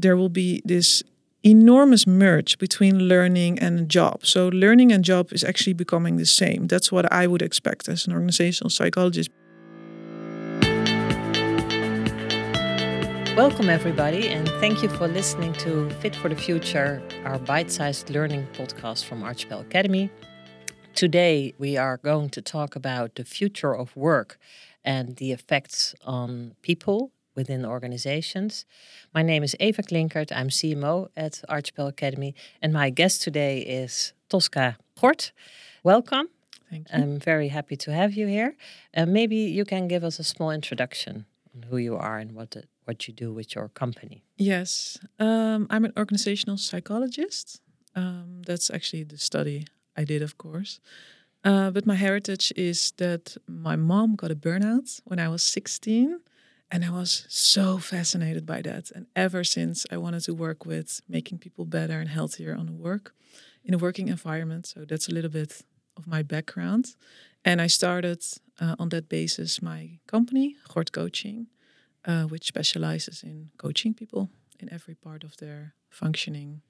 there will be this enormous merge between learning and job. So learning and job is actually becoming the same. That's what I would expect as an organizational psychologist. Welcome, everybody, and thank you for listening to Fit for the Future, our bite sized learning podcast from Archipel Academy. Today, we are going to talk about the future of work and the effects on people within organizations. My name is Eva Klinkert, I'm CMO at Archipel Academy, and my guest today is Tosca Gort. Welcome. Thank you. I'm very happy to have you here. Uh, maybe you can give us a small introduction on who you are and what the, what you do with your company. Yes, um, I'm an organizational psychologist. Um, that's actually the study I did, of course. Uh, but my heritage is that my mom got a burnout when I was 16. And I was so fascinated by that. And ever since, I wanted to work with making people better and healthier on the work, in a working environment. So that's a little bit of my background. And I started uh, on that basis my company, Gort Coaching, uh, which specializes in coaching people in every part of their functioning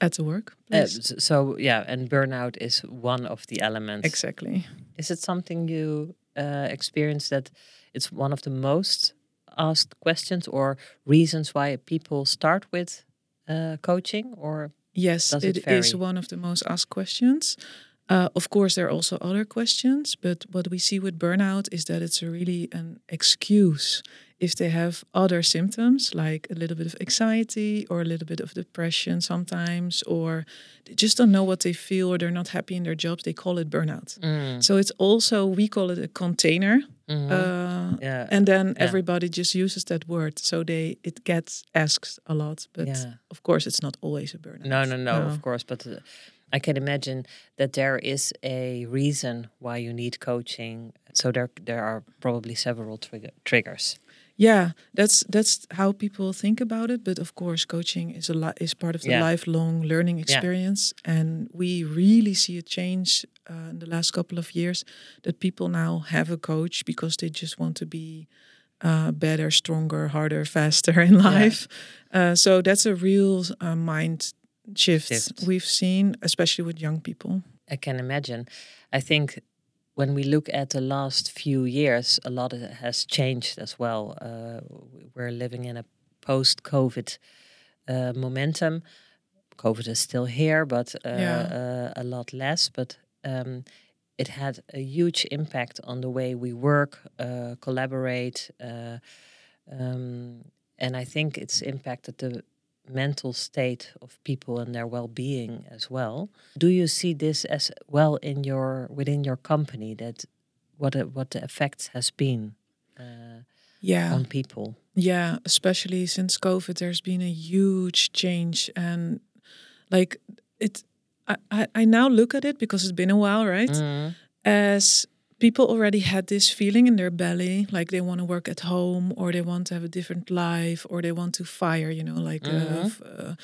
at the work. Uh, so yeah, and burnout is one of the elements. Exactly. Is it something you uh, experience that it's one of the most asked questions or reasons why people start with uh, coaching or yes it, it is one of the most asked questions. Uh, of course there are also other questions but what we see with burnout is that it's really an excuse if they have other symptoms like a little bit of anxiety or a little bit of depression sometimes or they just don't know what they feel or they're not happy in their jobs they call it burnout mm. so it's also we call it a container mm-hmm. uh, yeah. and then yeah. everybody just uses that word so they it gets asked a lot but yeah. of course it's not always a burnout no no no, no. of course but uh, I can imagine that there is a reason why you need coaching. So there, there are probably several trigger, triggers yeah that's that's how people think about it but of course coaching is a lot is part of the yeah. lifelong learning experience yeah. and we really see a change uh, in the last couple of years that people now have a coach because they just want to be uh, better stronger harder faster in life yeah. uh, so that's a real uh, mind shift, shift we've seen especially with young people i can imagine i think when we look at the last few years, a lot has changed as well. Uh, we're living in a post-COVID uh, momentum. COVID is still here, but uh, yeah. Uh, a lot less. But um, it had a huge impact on the way we work, uh, collaborate, uh, um, and I think it's impacted the mental state of people and their well-being as well. Do you see this as well in your within your company that what a, what the effects has been uh, yeah on people? Yeah, especially since COVID, there's been a huge change and like it. I, I, I now look at it because it's been a while, right? Mm. As people already had this feeling in their belly like they want to work at home or they want to have a different life or they want to fire you know like mm -hmm. uh,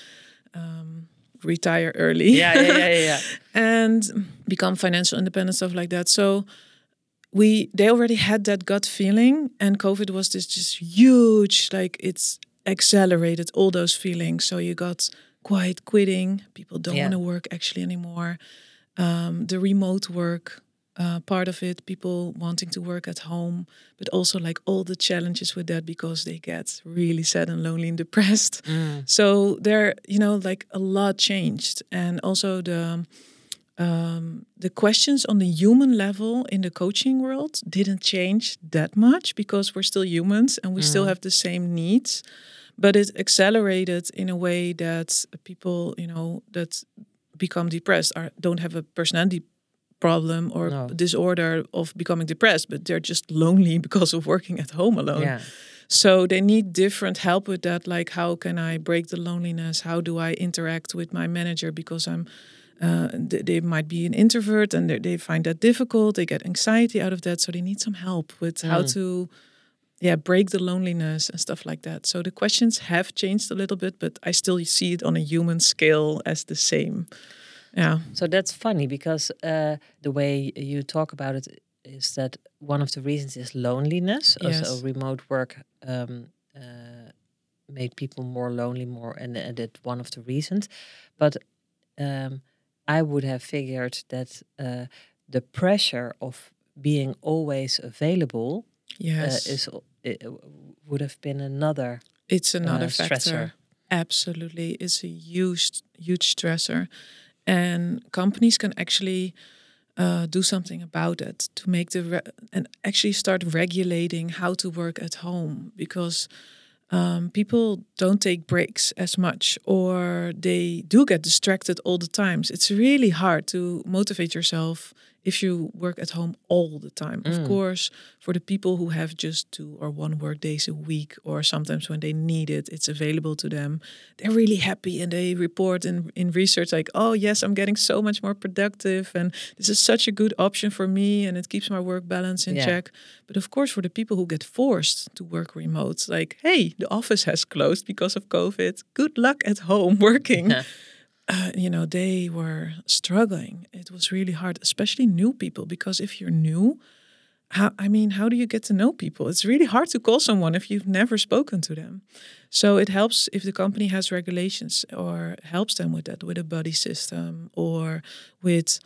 um, retire early yeah yeah yeah, yeah. and become financial independent stuff like that so we they already had that gut feeling and covid was this just huge like it's accelerated all those feelings so you got quiet quitting people don't yeah. want to work actually anymore um, the remote work uh, part of it, people wanting to work at home, but also like all the challenges with that because they get really sad and lonely and depressed. Mm. So there, you know, like a lot changed, and also the um, the questions on the human level in the coaching world didn't change that much because we're still humans and we mm. still have the same needs, but it accelerated in a way that people, you know, that become depressed or don't have a personality problem or no. disorder of becoming depressed, but they're just lonely because of working at home alone. Yeah. So they need different help with that. Like, how can I break the loneliness? How do I interact with my manager? Because I'm, uh, they, they might be an introvert and they find that difficult. They get anxiety out of that. So they need some help with mm. how to, yeah, break the loneliness and stuff like that. So the questions have changed a little bit, but I still see it on a human scale as the same. Yeah. So that's funny because uh, the way you talk about it is that one of the reasons is loneliness. Yes. Also, remote work um, uh, made people more lonely, more, and, and that one of the reasons. But um, I would have figured that uh, the pressure of being always available Yes. uh, is would have been another it's another uh, factor. stressor. Absolutely. It's a huge, huge stressor. And companies can actually uh, do something about it to make the and actually start regulating how to work at home because um, people don't take breaks as much or they do get distracted all the times. It's really hard to motivate yourself if you work at home all the time. Of Mm. course, for the people who have just two or one work days a week, or sometimes when they need it, it's available to them. They're really happy and they report in, in research like, oh, yes, I'm getting so much more productive. And this is such a good option for me and it keeps my work balance in Yeah. check. But of course, for the people who get forced to work remote, like, hey, the office has closed because of COVID. Good luck at home working. Uh, you know, they were struggling. It was really hard, especially new people, because if you're new, how, I mean, how do you get to know people? It's really hard to call someone if you've never spoken to them. So it helps if the company has regulations or helps them with that, with a buddy system or with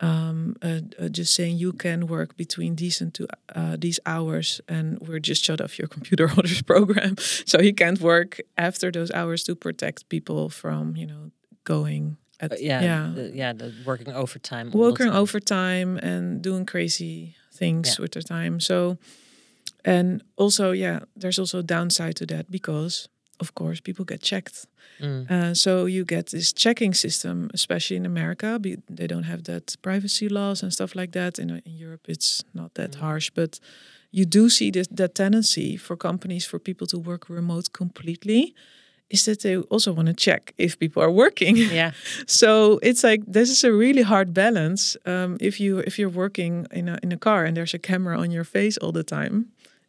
um, uh, uh, just saying you can work between these and two, uh, these hours, and we're just shut off your computer or this program, so you can't work after those hours to protect people from you know going at Uh, yeah, yeah the, yeah, the working overtime. working overtime and doing crazy things Yeah. with their time. So, and also, yeah, there's also a downside to that because, of course, people get checked. Mm. Uh, so you get this checking system, especially in America. Be, they don't have that privacy laws and stuff like that. In, in Europe, it's not that Mm. harsh, but you do see this, that tendency for companies for people to work remote completely. Is that they also want to check if people are working? Yeah, so it's like this is a really hard balance um, if you if you're working in a in a car and there's a camera on your face all the time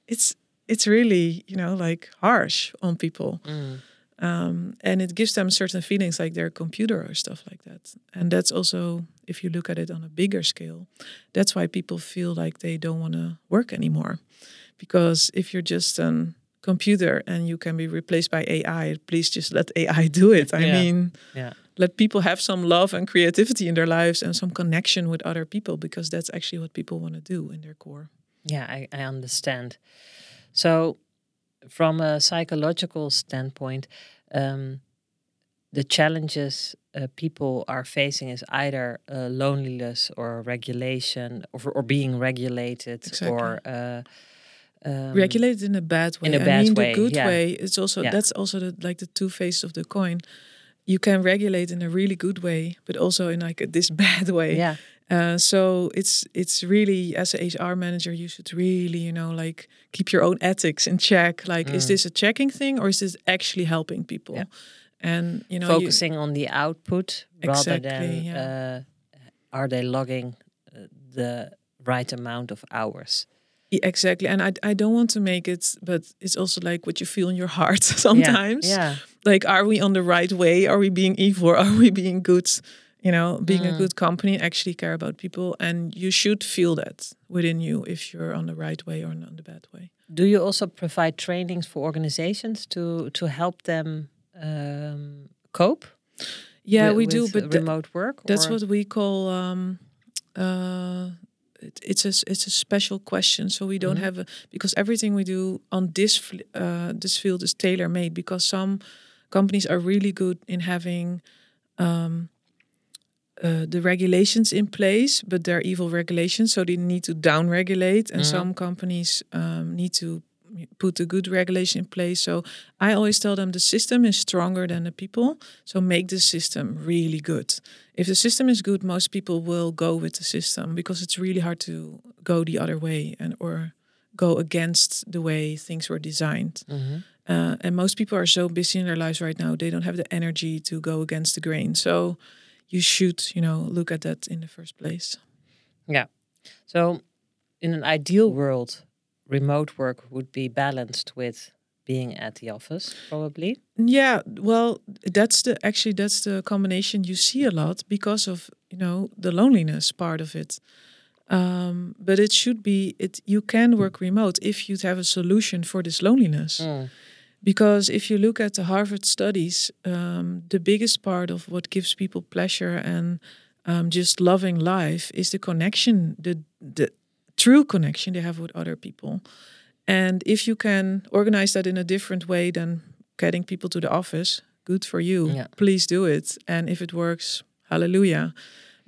it's it's really you know like harsh on people Mm. um, and it gives them certain feelings like their computer or stuff like that and that's also if you look at it on a bigger scale that's why people feel like they don't want to work anymore because if you're just a computer and you can be replaced by ai please just let ai do it i Yeah. mean yeah. let people have some love and creativity in their lives and some connection with other people because that's actually what people want to do in their core. Yeah, I, I understand. So, from a psychological standpoint, um, the challenges uh, people are facing is either uh, loneliness or regulation or, or being regulated or uh, um, Regulated in a bad way. in a I bad mean, way, the good yeah. way. It's also Yeah. that's also the, like the two faces of the coin. You can regulate in a really good way, but also in like a, this bad way. Yeah, Uh, so it's it's really as a HR manager, you should really you know like keep your own ethics in check. Like, is Mm. this a checking thing or is this actually helping people? Yeah. And you know, you- focusing on the output rather Exactly, than yeah. uh, are they logging uh, the right amount of hours? Yeah, exactly. And I, I don't want to make it, but it's also like what you feel in your heart sometimes. Yeah, Like, are we on the right way? Are we being evil? Or are we being good? You know, being a Mm. good company, actually care about people. And you should feel that within you if you're on the right way or on the bad way. Do you also provide trainings for organizations to to help them um, cope? Yeah, wi- we do, with but remote work. that's or- what we call um uh it's a it's a special question so we don't Mhm. have a because everything we do on this uh this field is tailor made because some companies are really good in having um uh, the regulations in place, but they're evil regulations, so they need to down regulate. And Mhm. some companies um, need to put a good regulation in place. So I always tell them the system is stronger than the people. So make the system really good. If the system is good, most people will go with the system because it's really hard to go the other way and or go against the way things were designed. Mhm. Uh, and most people are so busy in their lives right now, they don't have the energy to go against the grain. So you should, you know, look at that in the first place. Yeah. So, in an ideal world, remote work would be balanced with being at the office, probably. Yeah, well, that's the actually that's the combination you see a lot because of you know the loneliness part of it. Um, but it should be it. You can work remote if you'd have a solution for this loneliness. Mm. Because if you look at the Harvard studies, um, the biggest part of what gives people pleasure and um, just loving life is the connection, the the true connection they have with other people. And if you can organize that in a different way than getting people to the office, good for you. Yeah. Please do it. And if it works, hallelujah.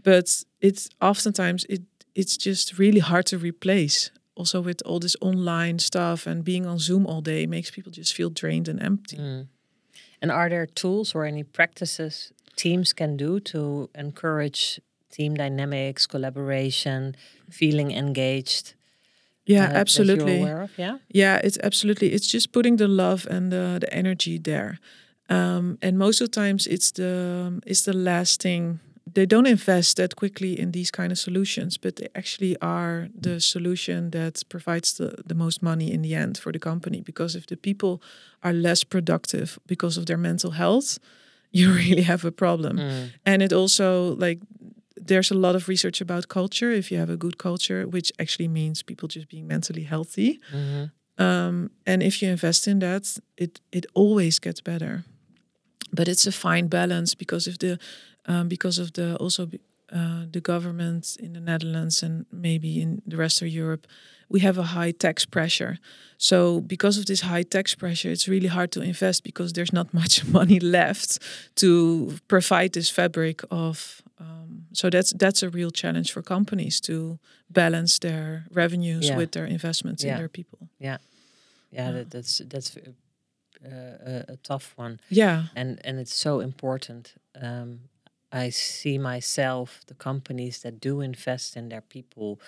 But it's oftentimes it it's just really hard to replace. Also with all this online stuff and being on Zoom all day makes people just feel drained and empty. Mm. And are there tools or any practices teams can do to encourage team dynamics, collaboration, feeling engaged? Yeah, uh, absolutely. of? Yeah. Yeah, it's absolutely. It's just putting the love and the, the energy there. Um, and most of the times, it's the it's the last thing. They don't invest that quickly in these kind of solutions, but they actually are the solution that provides the, the most money in the end for the company. Because if the people are less productive because of their mental health, you really have a problem. Mm. And it also like there's a lot of research about culture. If you have a good culture, which actually means people just being mentally healthy, Mhm. um, and if you invest in that, it it always gets better. But it's a fine balance because of the um, because of the also uh, the government in the Netherlands and maybe in the rest of Europe, we have a high tax pressure. So because of this high tax pressure, it's really hard to invest because there's not much money left to provide this fabric of. Um, so that's that's a real challenge for companies to balance their revenues Yeah. with their investments in their people. Yeah, Yeah. that, that's that's uh, a, a tough one, Yeah, and and it's so important. Um, I see myself the companies that do invest in their people.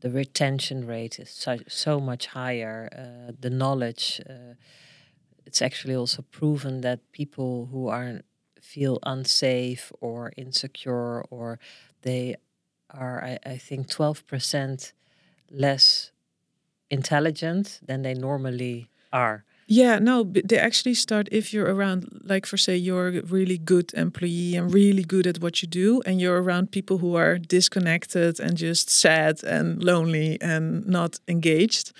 The retention rate is so, so much higher. Uh, the knowledge, uh, it's actually also proven that people who are feel unsafe or insecure or they are, I, I think, twelve percent less intelligent than they normally are. Yeah, no, they actually start if you're around, like for say, you're a really good employee and really good at what you do, and you're around people who are disconnected and just sad and lonely and not engaged,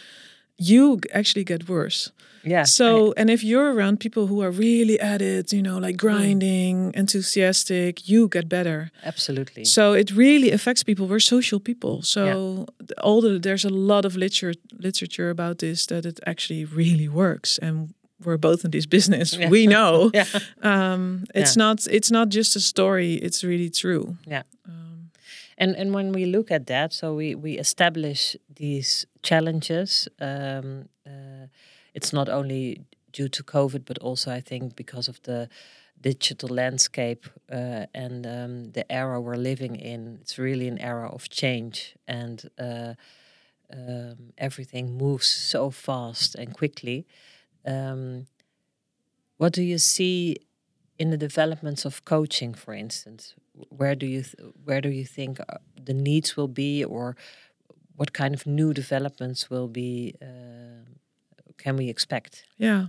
you actually get worse. Yeah. So, and if you're around people who are really at it, you know, like grinding, enthusiastic, you get better. absolutely. So it really affects people. We're social people. So th- all the there's a lot of literature literature about this that it actually really works. And we're both in this business. Yeah. We know. yeah. Um, it's not it's not just a story. It's really true. Yeah. Um, And and when we look at that, so we we establish these challenges. Um, uh, it's not only due to COVID, but also I think because of the digital landscape uh, and um, the era we're living in. It's really an era of change, and uh, um, everything moves so fast and quickly. Um, what do you see in the developments of coaching, for instance? Where do you th- where do you think uh, the needs will be, or what kind of new developments will be? Uh, can we expect? yeah.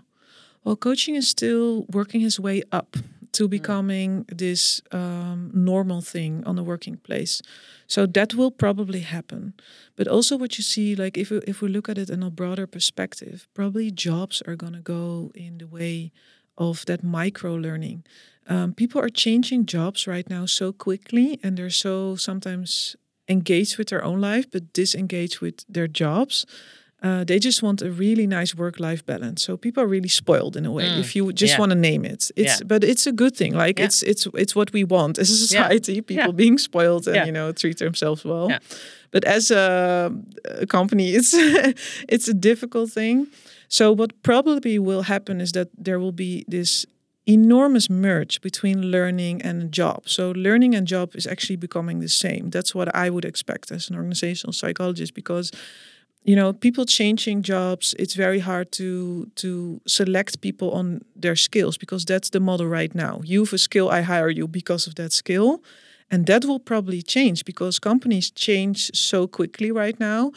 Well, coaching is still working his way up to becoming this um, normal thing on the working place. So that will probably happen. But also, what you see, like if we, if we look at it in a broader perspective, probably jobs are going to go in the way of that micro learning. Um, people are changing jobs right now so quickly, and they're so sometimes engaged with their own life, but disengaged with their jobs. Uh, they just want a really nice work-life balance. So people are really spoiled in a way, Mm, if you just yeah. want to name it. It's Yeah. but it's a good thing. Like Yeah. it's it's it's what we want as a society. People being spoiled and you know treat themselves well. But as a, a company, it's it's a difficult thing. So what probably will happen is that there will be this enormous merge between learning and job. So learning and job is actually becoming the same. That's what I would expect as an organizational psychologist because you know people changing jobs it's very hard to to select people on their skills because that's the model right now you have a skill i hire you because of that skill and that will probably change because companies change so quickly right now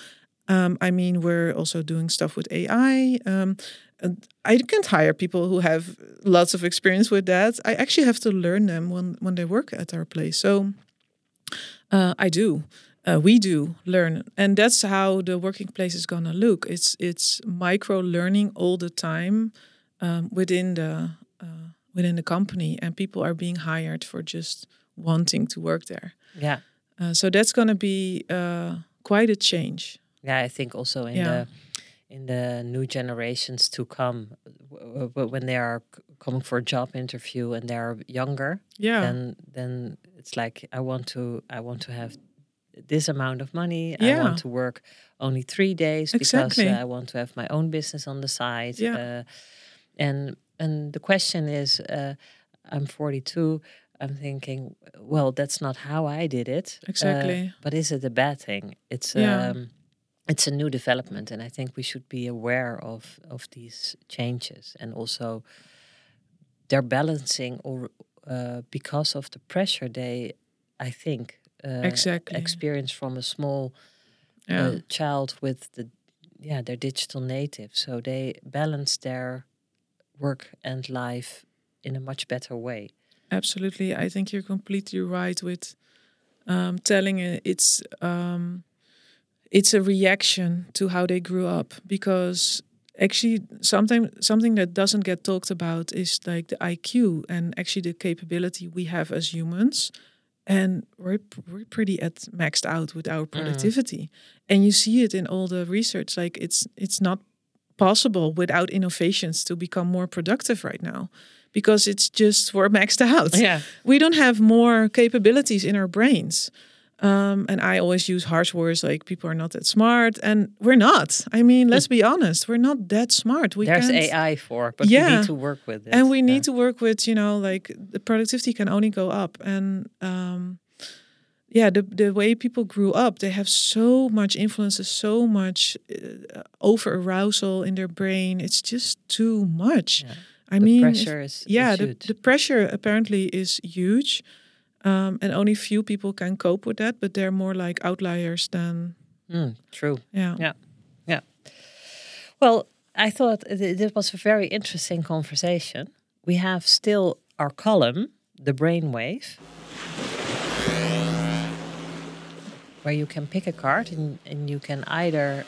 um, i mean we're also doing stuff with ai um, i can't hire people who have lots of experience with that i actually have to learn them when when they work at our place so uh, i do uh, we do learn and that's how the working place is going to look it's it's micro learning all the time um, within the uh, within the company, and people are being hired for just wanting to work there. Yeah. Uh, so that's going to be uh, quite a change. Yeah, I think also in Yeah. the in the new generations to come, when they are coming for a job interview and they are younger, Yeah, then then it's like I want to I want to have this amount of money. yeah. I want to work only three days because Exactly. uh, I want to have my own business on the side. Yeah. Uh, and and the question is, uh, I'm 42. I'm thinking, well, that's not how I did it. Uh, Exactly. but is it a bad thing? It's Yeah. um, it's a new development, and I think we should be aware of of these changes and also they're balancing or uh, because of the pressure they, I think, uh, Exactly. experience from a small yeah, uh, child with the yeah they're digital native, so they balance their work and life in a much better way. absolutely. I think you're completely right with um, telling it's um, it's a reaction to how they grew up because actually something something that doesn't get talked about is like the IQ and actually the capability we have as humans. And we're, we're pretty at maxed out with our mm. productivity. And you see it in all the research like it's it's not possible without innovations to become more productive right now because it's just we're maxed out. Yeah, we don't have more capabilities in our brains. Um, and I always use harsh words like people are not that smart, and we're not. I mean, let's be honest, we're not that smart. We there's can't, AI for, but yeah. we Yeah. need to work with it. and we Yeah. need to work with you know like the productivity can only go up, and um, yeah, the the way people grew up, they have so much influences, so much uh, over arousal in their brain. It's just too much. Yeah. I the mean, if- pressure is yeah is the, the pressure apparently is huge um, and only few people can cope with that but they're more like outliers than Mm, true. yeah Yeah. Yeah. Well, I thought th- this was a very interesting conversation. We have still our column, the brainwave, where you can pick a card and, and you can either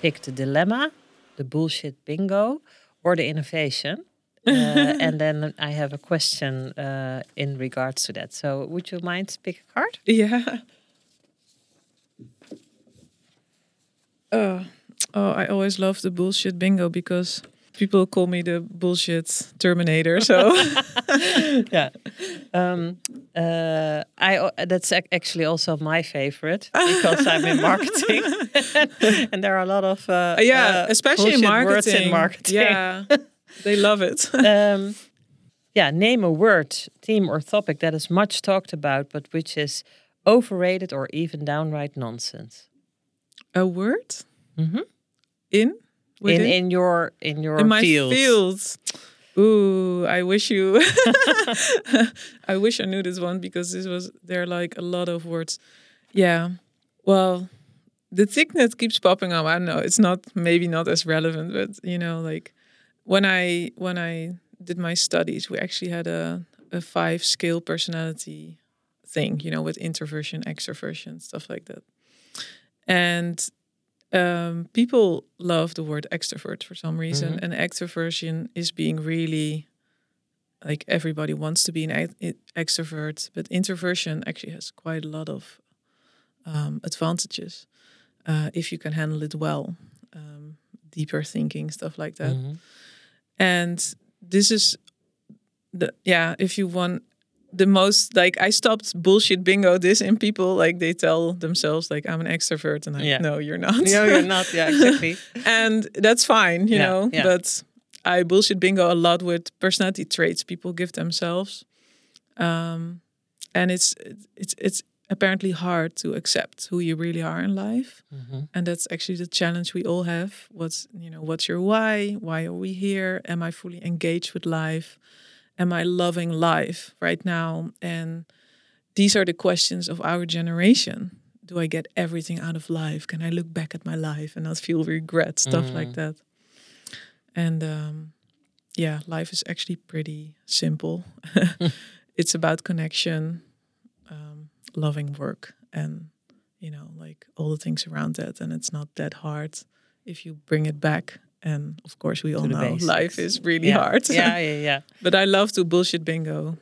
pick the dilemma, the bullshit bingo, or the innovation. Uh, and then I have a question uh, in regards to that. So, would you mind to pick a card? yeah oh, oh i always love the bullshit bingo because people call me the bullshit terminator so yeah. Um, uh, I that's ac- actually also my favorite because I'm in marketing, and there are a lot of uh, yeah uh, especially in marketing in marketing. yeah they love it um, yeah. Name a word, theme, or topic that is much talked about, but which is overrated or even downright nonsense. a word Mm -hmm. in In within? in your in your in my field. fields. Ooh, I wish you. I wish I knew this one because this was there are like a lot of words. Yeah. Well, the thickness keeps popping up. I don't know. It's not maybe not as relevant, but you know, like when I when I did my studies, we actually had a a five scale personality thing. You know, with introversion, extroversion, stuff like that. And um, people love the word extrovert for some reason, Mhm. and extroversion is being really like everybody wants to be an extrovert, but introversion actually has quite a lot of um, advantages uh, if you can handle it well, um, deeper thinking, stuff like that. Mhm. And this is the yeah, if you want the most like I stopped bullshit bingo this in people like they tell themselves like I'm an extrovert and I Yeah. no you're not. No, you're not. Yeah, exactly. and that's fine, you Yeah, know. yeah. But I bullshit bingo a lot with personality traits people give themselves, um, and it's it's it's apparently hard to accept who you really are in life, Mhm. and that's actually the challenge we all have. What's you know what's your why? Why are we here? Am I fully engaged with life? Am I loving life right now? And these are the questions of our generation. Do I get everything out of life? Can I look back at my life and not feel regret? Stuff like Mm. that. And um, yeah, life is actually pretty simple. it's about connection, loving work, and you know, like all the things around that. And it's not that hard if you bring it back And of course, we all know basics. life is really yeah. hard. yeah, yeah, yeah. but I love to bullshit bingo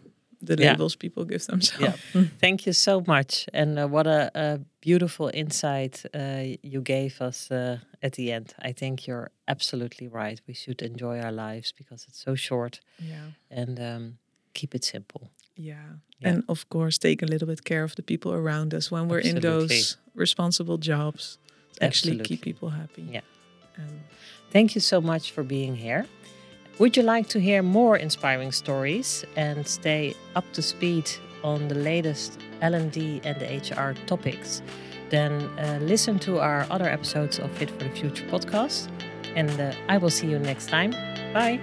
the Yeah. labels people give themselves. Yeah. Thank you so much. And uh, what a, a beautiful insight uh, you gave us uh, at the end. I think you're absolutely right. We should enjoy our lives because it's so short yeah. and um, keep it simple. Yeah. Yeah. And of course, take a little bit care of the people around us when we're in those responsible jobs. Actually, Absolutely. keep people happy. Yeah. And Thank you so much for being here. Would you like to hear more inspiring stories and stay up to speed on the latest L&D and the HR topics? Then uh, listen to our other episodes of Fit for the Future podcast. And uh, I will see you next time. Bye.